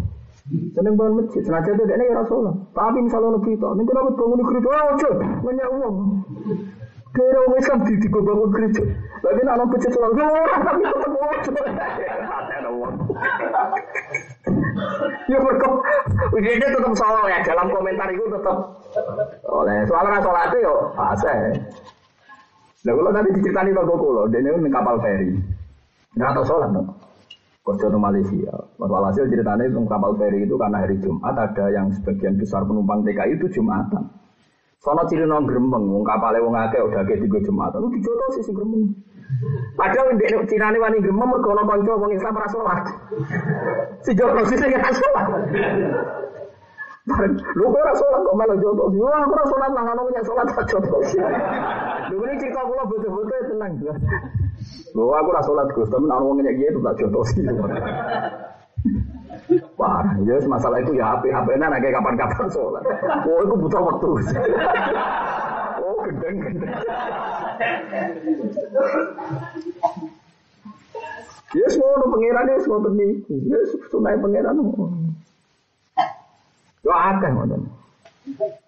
Seneng bangun masjid, senajan itu dia ora salat. Tapi misalnya ono berita, ning kenapa bangun gereja aja nanya uang. Kira wong Islam di tiga bangun gereja. Lagi ana masjid salat, ora tapi tetep wajib. Ya mereka, ujiannya tetap soal ya dalam komentar itu tetap oleh soalnya sholatnya yo fase. Nah kalau tadi diceritani toko kulo, dia ini kapal feri. Nggak tahu sholat dong. Di Malaysia. Walhasil ceritanya itu kapal feri itu karena hari Jumat ada yang sebagian besar penumpang TKI itu Jumatan. Sono ciri nong gremeng, wong kapale wong akeh udah ke tiga jumatan. Lu dijotos sih gremeng. Padahal di Cina ini wani gremeng mergo ana kanca wong Islam ra salat. Si jotos sih sing ra salat. Lu kok ora kok malah jotos. Lu aku ora salat nang ana punya salat tak jotos. Lu ini cerita kula betul-betul tenang. Lu aku ora salat Gus, tapi wong ngene iki tak jotos. Parah, ya masalah itu ya HP HP nah kayak kapan-kapan sholat. Oh, itu butuh waktu. oh, gendeng gendeng. Ya semua no pangeran ya semua penipu. Ya sunai pangeran. Ya akeh ngoten.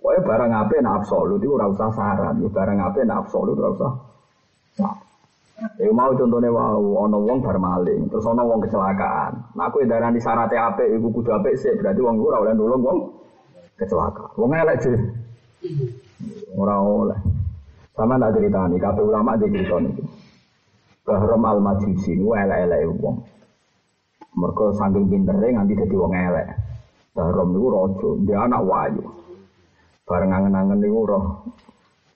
Pokoknya barang apa nak absolut itu ora usah saran, ya barang apa nak absolut ora usah. Ya mau contohnya wow, ono wong bar maling, terus ono wong kecelakaan. Nah aku darani syaratnya apik iku kudu apik sih, berarti wong ora oleh nulung wong kecelakaan. Wong elek sih. Ora oleh. Sama tak cerita nih, kabeh ulama di cerita nih. Bahram al majusi ini elek-elek wong. Mereka saking pintere nganti jadi wong elek. Bahram niku raja, dia anak wayu. Bareng angen-angen niku roh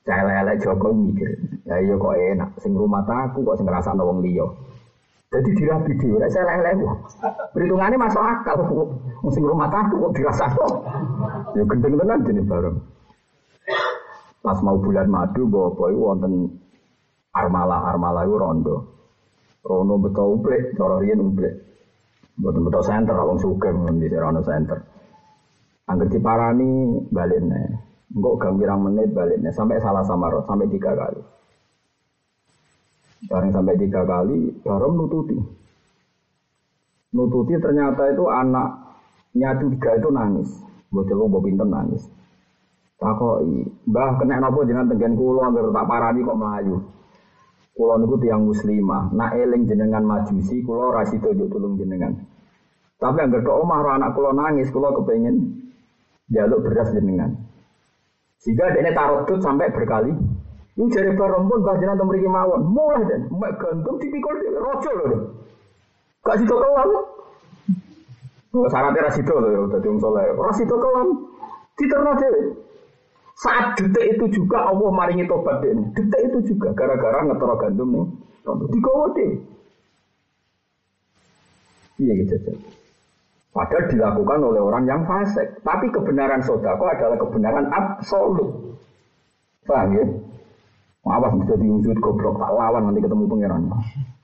Elek-elek Joko mikir, ya iya kok enak, sing rumah aku kok sing ngerasa wong liya. Jadi dirabi dhewe, saya elek kok. Perhitungannya masuk akal, sing rumah aku kok dirasa Ya gendeng tenan jenis bareng. Pas mau bulan madu, bawa boy wonten armala armala itu rondo. Rondo betul uplek, cara riyen uplek. Betul betul center, wong sugeng di rondo center. Angger diparani balik nih. Enggak gambirang menit baliknya sampai salah sama roh sampai tiga kali. Bareng sampai tiga kali, baru nututi. Nututi ternyata itu anaknya tiga itu nangis. Bocah gue pinter nangis. Takoi, mbah kena nopo jenengan tenggen kulo agar tak parani kok melayu. Kulo niku tiang muslimah, nak eling jenengan majusi, kulo rasito juk tulung jenengan. Tapi agar ke omah anak kulo nangis, kulo kepengen jaluk beras jenengan. Jika dia tarotut sampai berkali. Ini jari barang pun bahagian atau mereka mawon. Mulai dan mek gantung tipikal dia rojo loh. Gak situ kelam. Syaratnya rasito loh, tadi um soleh. Rasito kelam. Diterima dia. Saat detik itu juga Allah maringi tobat dia. Detik itu juga gara-gara ngetoro gandum nih. Digawa deh. Iya gitu. Padahal dilakukan oleh orang yang fasik. Tapi kebenaran sodako adalah kebenaran absolut. Paham ya? Awas bisa diwujud goblok tak lawan nanti ketemu pangeran.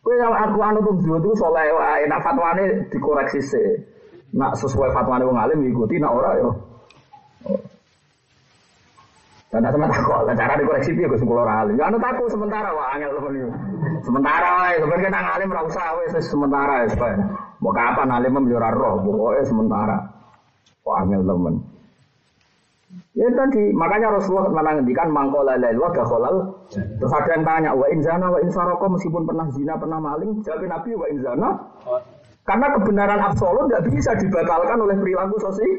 Kue yang aku anu tuh itu soleh enak fatwane dikoreksi sih. Nak sesuai fatwane wong alim ikuti, nak ora yo. Dan sama takut, cara dikoreksi dia gue sepuluh alim. Ya anu takut sementara wah angel Sementara wae, sebenarnya kita ngalim ra usah wis sementara ya supaya. Mau kapan alim menjora roh, pokoknya sementara. Wah angel temen. Ya tadi, makanya Rasulullah pernah ngendikan mangkola lail wa dakhalal. Terus ada yang tanya, wa inzana wa insaroko meskipun pernah zina, pernah maling, jawab Nabi wa inzana. Karena kebenaran absolut tidak bisa dibatalkan oleh perilaku sosial.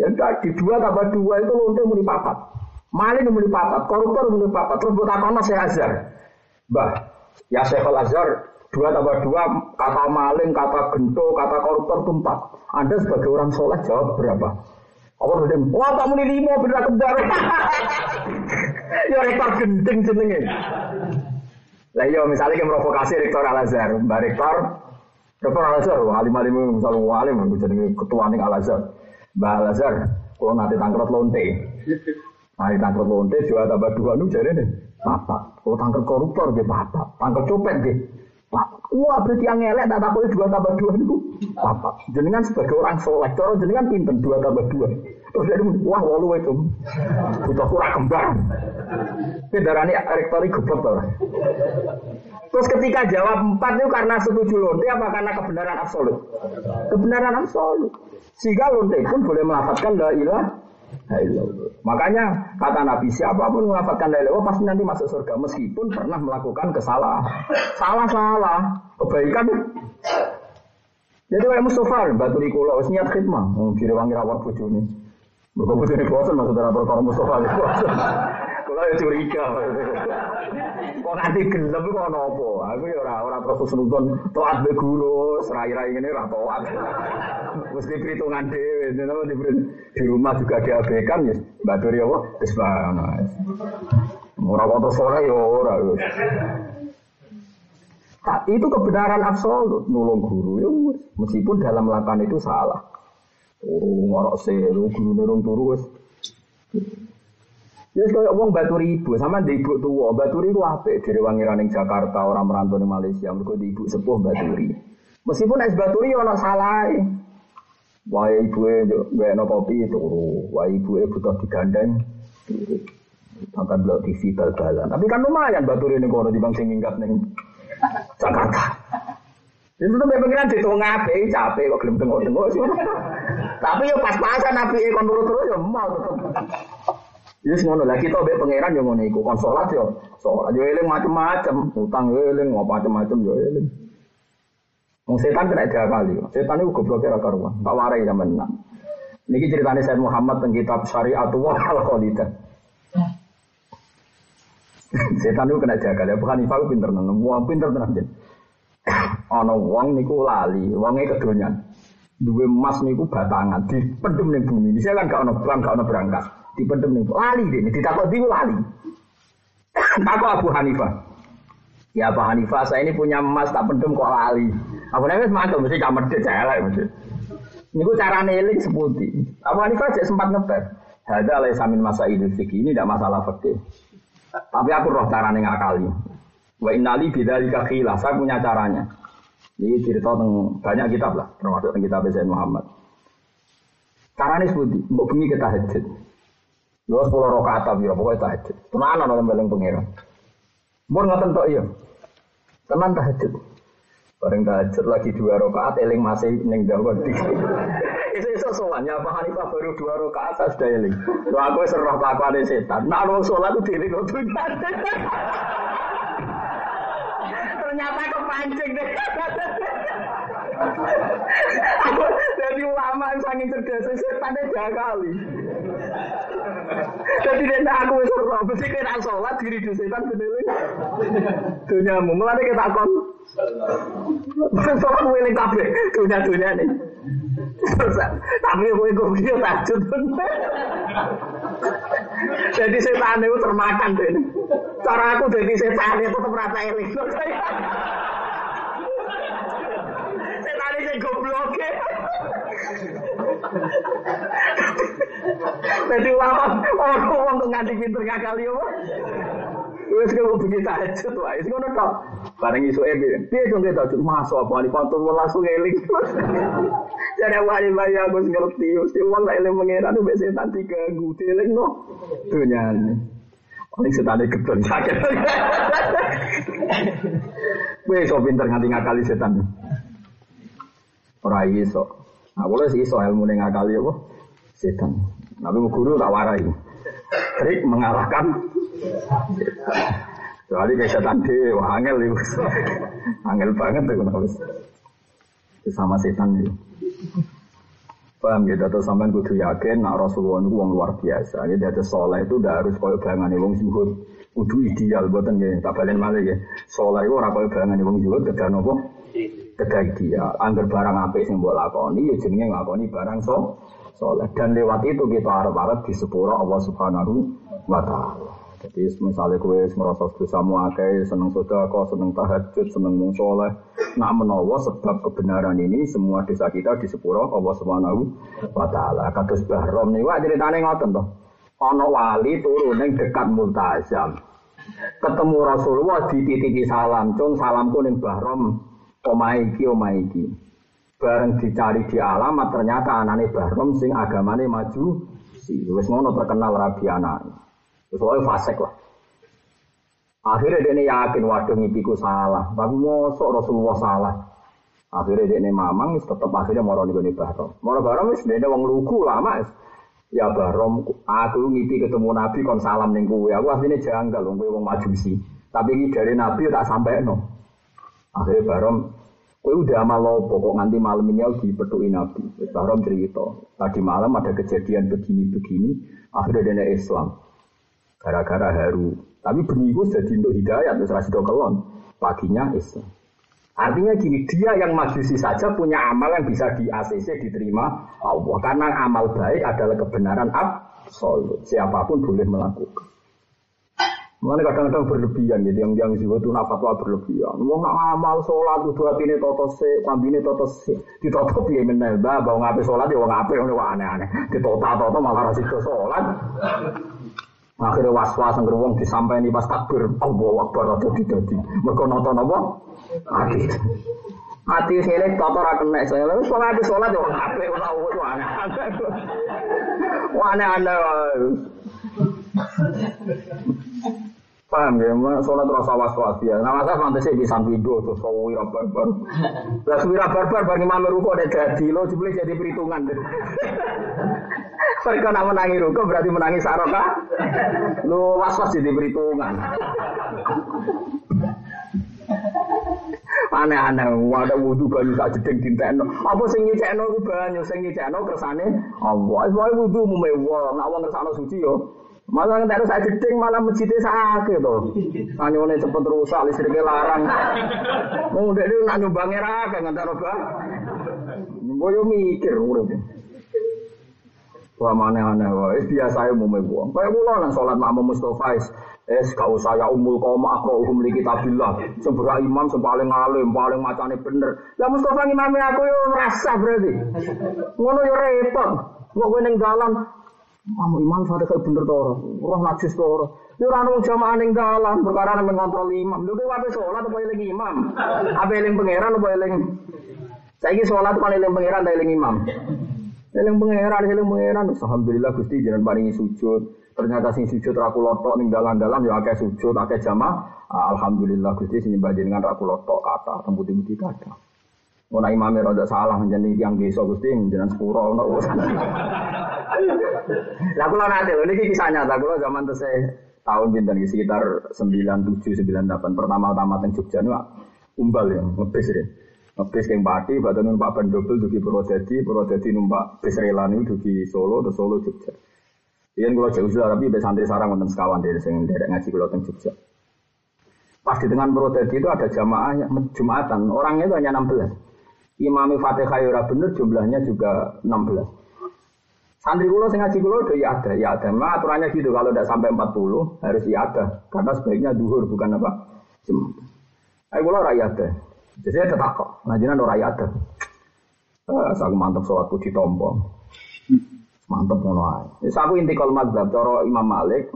Ya di dua tambah dua itu lonte muni papat. Maling muni papat, koruptor muni papat, terus buat apa saya azhar. Bah, ya Syekhul Azhar dua tambah dua kata maling, kata gento, kata koruptor itu. Anda sebagai orang soleh jawab berapa? Apa udah wah kamu ini lima beda kembar. ya rektor genting jenenge. Lah iya misalnya yang provokasi rektor Al Azhar, Mbak Rektor Rektor Al Azhar, alim alim misalnya alim, jadi ketua nih Al Azhar. Mbak Al Azhar, kalau nanti tangkrut lonte. Nanti tangkrut lonte, dua tambah dua nu jadi nih. Bapak, kalau tangkrut koruptor dia bapak, tangkrut copet dia Wah, berarti yang ngelek tak takut dua tambah dua itu apa? Jenengan sebagai orang soleh, cara jenengan pinter dua tambah dua. Terus jadi wah walu itu butuh kurang kembar. Ini darahnya rektori tuh. Terus ketika jawab empat itu karena setuju lonte apa karena kebenaran absolut? Kebenaran absolut. Sehingga lonte pun boleh melafatkan la ilah Makanya kata Nabi siapa pun melafatkan la ilaha pasti nanti masuk surga meskipun pernah melakukan kesalahan. Salah-salah, kebaikan. Jadi kayak Mustafa, batu di kulo, niat khidmah, mau kiri wangi rawat. Mereka bojone bosan maksudnya perkara Mustafa. Kula ya curiga. Kok nanti gelem kok apa? Aku ya ora ora terus nonton taat be guru, serai-rai ngene ora taat. Mesti perhitungan dhewe, napa di, di rumah juga diabaikan ya. Mbak Duri apa? Wis bang. Ora kok ora ya ora. Tapi itu kebenaran absolut, nulung guru ya meskipun dalam melakukan itu salah. Turu ngorok selu, guru nurung turu. Ya kaya wong batu ribu, sama di ibu tua, batu ribu apa? Dari wangiran yang Jakarta, orang merantau di Malaysia, mereka di ibu sepuh baturi. Meskipun es baturi ono salah. Wah ibu gue no kopi turu, wah ibu e butuh digandeng. Akan belok TV bal-balan. Tapi kan lumayan baturi ini kalau di bangsa minggat nih. Jakarta. Itu tuh pengiran di tengah ngape, capek kok gelem tengok-tengok. Tapi yo pas-pasan nabi kon terus yo mau Ya ngono lah kita mbek pangeran yo ngono iku kon salat yo salat yo eling macam-macam, utang yo eling macam-macam yo eling. Wong setan kena tiga kali. Setan itu goblok kira karuan. Tak warai zaman enam. Niki ceritanya Said Muhammad tentang kitab Syariatullah Al-Khalidah. Setan itu kena jaga ya. Bukan Ifah pinter tenan. Wong pinter tenan jen. Ana wong niku lali, wonge kedonyan. Duwe emas niku batangan dipendem ning bumi. Dise kan gak ana bang, gak ana berangkat. Dipendem ning lali dene, ditakok di lali. Takok Abu Hanifah. Ya Abu Hanifah, saya ini punya emas tak pendem kok lali. Abu Hanifah semacam mesti kamar dia celek mesti. Niku carane eling seputi. Abu Hanifah cek sempat ngetes. Hada alai samin masa idul fikih ini tidak masalah fikih. Tapi aku roh carane ngakali. Wa innali bidzalika khilaf. Saya punya caranya. Ini cerita tentang banyak kitab lah, termasuk kitab Zain Muhammad. Caranya seperti, mbok bengi kita tahajud. Lu sepuluh rakaat tapi pokoknya tahajud. Tenan ana paling pangeran. Mun ngoten tok iya. Tenan tahajud. Bareng tahajud lagi dua rakaat eling masih ning di. Iso-iso soalnya apa Hanifah baru dua rakaat saya sudah eling. Lu aku wis roh kelakuane setan. Nah wong salat ku dhewe kok ternyata kepancing deh. Jadi ulama saking cerdas setan dua kali. Jadi dia aku wis ora mesti kena salat diri di setan bener. Dunyamu mulane kita kon. Salat weling kabeh dunya-dunya nih. Tapi kowe kok dia tajud. Jadi setan itu termakan deh. Cara aku jadi setan itu tetap rata eling. Setan itu goblok. Jadi ulama orang orang tuh nganti pinter ngakali apa? Wes kau begini tahajud wae, wis ngono tok. Bareng isu piye? Piye dong kita tahajud masuk apa di kantor langsung eling. Jadi wali bayi aku ngerti, mesti uang lah eling mengira tuh nanti ke eling no. Dunyane. Paling setan gedon sakit. Wes so pinter nganti ngakali setan. Ora iso. Nah, boleh sih iso ilmu ngakali apa? Setan. Tapi guru tak warai. Trik mengalahkan Soalnya kayak setan dewa, angel itu. Angel banget tuh kenapa sama setan itu. Paham ya, atau sampean kudu yakin nak Rasulullah itu wong luar biasa. Ya dadi soleh itu udah harus koyo bangane wong zuhud. Kudu ideal boten ya, tak balen ya. Soleh itu ora koyo bangane wong zuhud kedah napa? Kedah ideal. Angger barang apik sing mbok lakoni ya jenenge nglakoni barang so soleh. Dan lewat itu kita arep-arep di sepuro Allah Subhanahu wa taala. Jadi misalnya kue merasa dosa muakai, seneng sodako, seneng tahajud, seneng mung soleh. Nak menawa sebab kebenaran ini semua dosa kita di sepuro Allah Subhanahu wa taala. Kados Bahrom niku ceritane ngoten to. Ana wali turun ning dekat Multazam. Ketemu Rasulullah dititiki salam, cung salamku ning Bahrom omahe iki omahe iki. Bareng dicari di alamat ternyata anane Bahrom sing agamane maju. Si wis ngono terkenal rabi anake. Soalnya fasek lah. Akhirnya dia yakin waduh ngipiku salah. Tapi mosok Rasulullah salah. Akhirnya dia mamang tetap akhirnya moro nih bahrom. Moro bahrom wis dia wong lugu lama. Ya bahrom aku ngipi ketemu Nabi kon salam ning kowe. Aku asline janggal wong kowe wong majusi. Tapi ini dari Nabi tak sampai no. Akhirnya bahrom Kowe udah amal lopo kok nganti malam ini aku dipetuki Nabi. Bahrom cerita. Tadi malam ada kejadian begini-begini. Akhirnya dia Islam. Gara-gara haru. Tapi benih jadi untuk hidayat, terus rasido kelon. Paginya Islam. Artinya gini, dia yang majusi saja punya amal yang bisa di ACC diterima Allah. Karena amal baik adalah kebenaran absolut. Siapa pun boleh melakukan. Mengenai kadang-kadang berlebihan gitu, yang yang jiwa itu fatwa berlebihan. Wong nak amal sholat itu hati ini toto se, ini toto se, toto piye menel bah, bau ngape sholat ya ngape, wong aneh-aneh. Ditota toto malah rasiko sholat. Akhirnya was-was nggak wong disampaikan pas takbir, Allah Akbar atau tidak di. Mereka nonton apa? Hati. Hati sini toto ra kena saya. Lalu sholat sholat ya ngape, wong aneh-aneh. Aneh-aneh. Paham ya, sholat rasa was-was ya. Nah masa fantasi di sambido terus kau wira barbar. Lah wira barbar bagi imam ruko ada jadi lo jebule jadi perhitungan. Mereka nak menangi ruko berarti menangi saroka. Lo was-was jadi perhitungan. Aneh-aneh, ada wudhu banyu sak jeding dintekno. Apa sing nyicekno ku banyu, sing nyicekno kersane Allah. Wis wudhu mumewah, nak wong kersane suci yo. Malah nggak ada saya gedeng malah masjidnya sakit tuh. Anyone cepet rusak listriknya larang. Mau udah dia nak nyumbangnya raga nggak apa. Gue mikir urip. Wah mana aneh wah, es biasa ya mau buang. Kayak mula nang sholat makmum Mustafa es, es kau saya umul kau mak kau hukum li kitabillah. Seberapa imam sepaling alim, paling macane bener. Ya Mustafa imamnya aku yo ngerasa berarti. Ngono yo repot. Nggak gue neng jalan, Kamu imam fatihah bener to ora? Roh najis to ora? Ya ora ono jamaah ning dalan perkara nang ngontrol imam. Lho kowe ape salat apa eling imam? Ape eling pangeran apa eling Saiki salat kok eling pangeran ta eling imam? Eling pangeran, eling pangeran. Alhamdulillah Gusti jangan paringi sujud. Ternyata sing sujud ra lotok ning dalan-dalan ya akeh sujud, akeh jamaah. Alhamdulillah Gusti sing nyembah jenengan ra lotok kata temputi-temputi kata. Mau imamnya rada salah menjadi yang desa gusti menjadi sepuro ono Lah kula nate ini kisah nyata kula zaman saya tahun pinten sekitar 97 98 pertama-tama teng Jogja niku umbal ya ngebis ya. Ngebis keng Pati badhe numpak ban double dugi Purwodadi, Purwodadi numpak bis rela niku dugi Solo terus Solo Jogja. Iya kula jauh tapi be santri sarang wonten sekawan dari sing derek ngaji kula teng Jogja. Pas di tengah Purwodadi itu ada jamaah Jumatan, orangnya itu hanya 16. Imam Fatihah ya bener jumlahnya juga 16. Santri kulo sing ngaji kulo ya ada, ya ada. Memang aturannya gitu kalau tidak sampai 40 harus ya ada. Karena sebaiknya duhur bukan apa? Ayo kulo rakyat ada. Jadi saya tetap kok. Ngajinan orang rakyat ada. Eh, aku mantap sholat puji tombol. Mantap ngono ae. Wis aku inti kal mazhab cara Imam Malik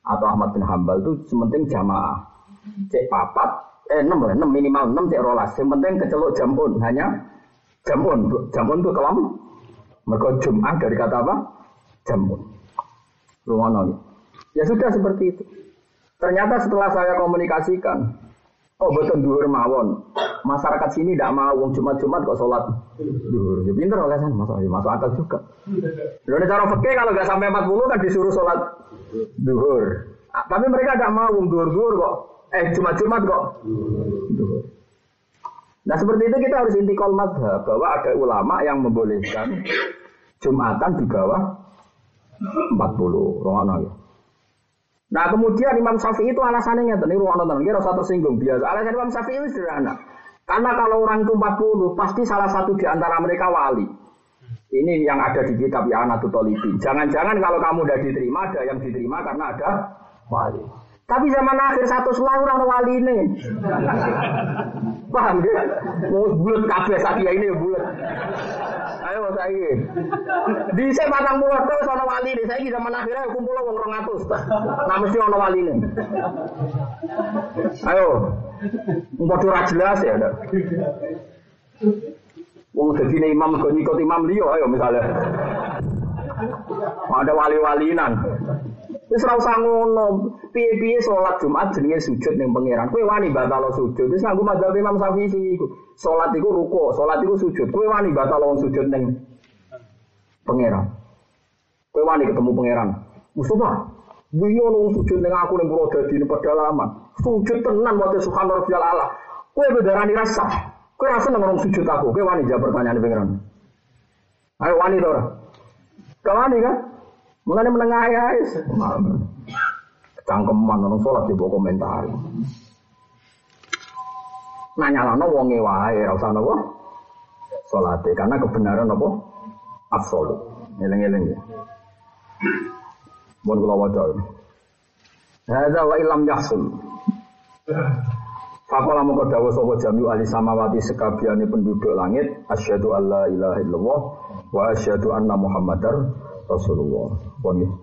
atau Ahmad bin Hambal itu sementing jamaah. Cek papat eh enam lah, enam minimal enam cek rolas. Yang penting keceluk jamun hanya jamun. Jamun itu kelam. Mereka Jum'ah dari kata apa? Jamun. Rumono. Ya sudah seperti itu. Ternyata setelah saya komunikasikan, oh betul duhur mawon. Masyarakat sini tidak mau wong Jumat-Jumat kok sholat duhur. Ya pinter oleh sana, masuk, masuk akal juga. Lalu cara fakir kalau nggak sampai 40 kan disuruh sholat duhur. Tapi mereka tidak mau wong duhur-duhur kok Eh Jumat-Jumat kok. Nah seperti itu kita harus intikal madhab bahwa ada ulama yang membolehkan Jumatan di bawah 40 Rohana ya. Nah kemudian Imam Syafi'i itu alasannya nyata nih ruang nonton, kira satu tersinggung biasa. Alasan Imam Syafi'i itu sederhana. Karena kalau orang itu 40 pasti salah satu di antara mereka wali. Ini yang ada di kitab ya Tolibi. Jangan-jangan kalau kamu udah diterima ada yang diterima karena ada wali. Tapi zaman akhir satu selalu orang wali ini. Paham ya? Mau bulat kafe sakia ini bulat. Ayo saya ini. Di saya batang bulat tuh soal wali ini. Saya zaman akhirnya kumpul orang orang atus. Nah mesti orang wali ini. Ayo. Mau curah jelas ya. Wong jadi imam kau nyikot imam liyo ayo misalnya. Ada wali-walinan. Wis ora usah ngono. Piye-piye salat Jumat jenenge sujud ning pangeran. Kowe wani batal sujud. Wis nganggo madzhab Imam Syafi'i iku. Salat iku ruku, salat iku sujud. Kowe wani batal sujud ning pangeran. Kowe wani ketemu pangeran. Mustafa, wingi ono sujud ning aku ning Purwodadi ning pedalaman. Sujud tenan wae subhanallah rabbil ala. Kowe bedarani rasa. Kowe rasa nang sujud aku. Kowe wani jawab pertanyaan pangeran. Ayo wani to ora? Kau wani kan? Mulane menengah ya. cangkeman orang sholat di bawah komentar. Nanya lana wonge wae, rasa nopo sholatnya karena kebenaran nopo absolut. Eleng-eleng ya. Mohon kula waca. Hadza wa ilam yahsul. Fakola mongko dawuh sapa jami ahli samawati sekabiane penduduk langit asyhadu alla ilaha illallah wa asyhadu anna muhammadar rasulullah. Pun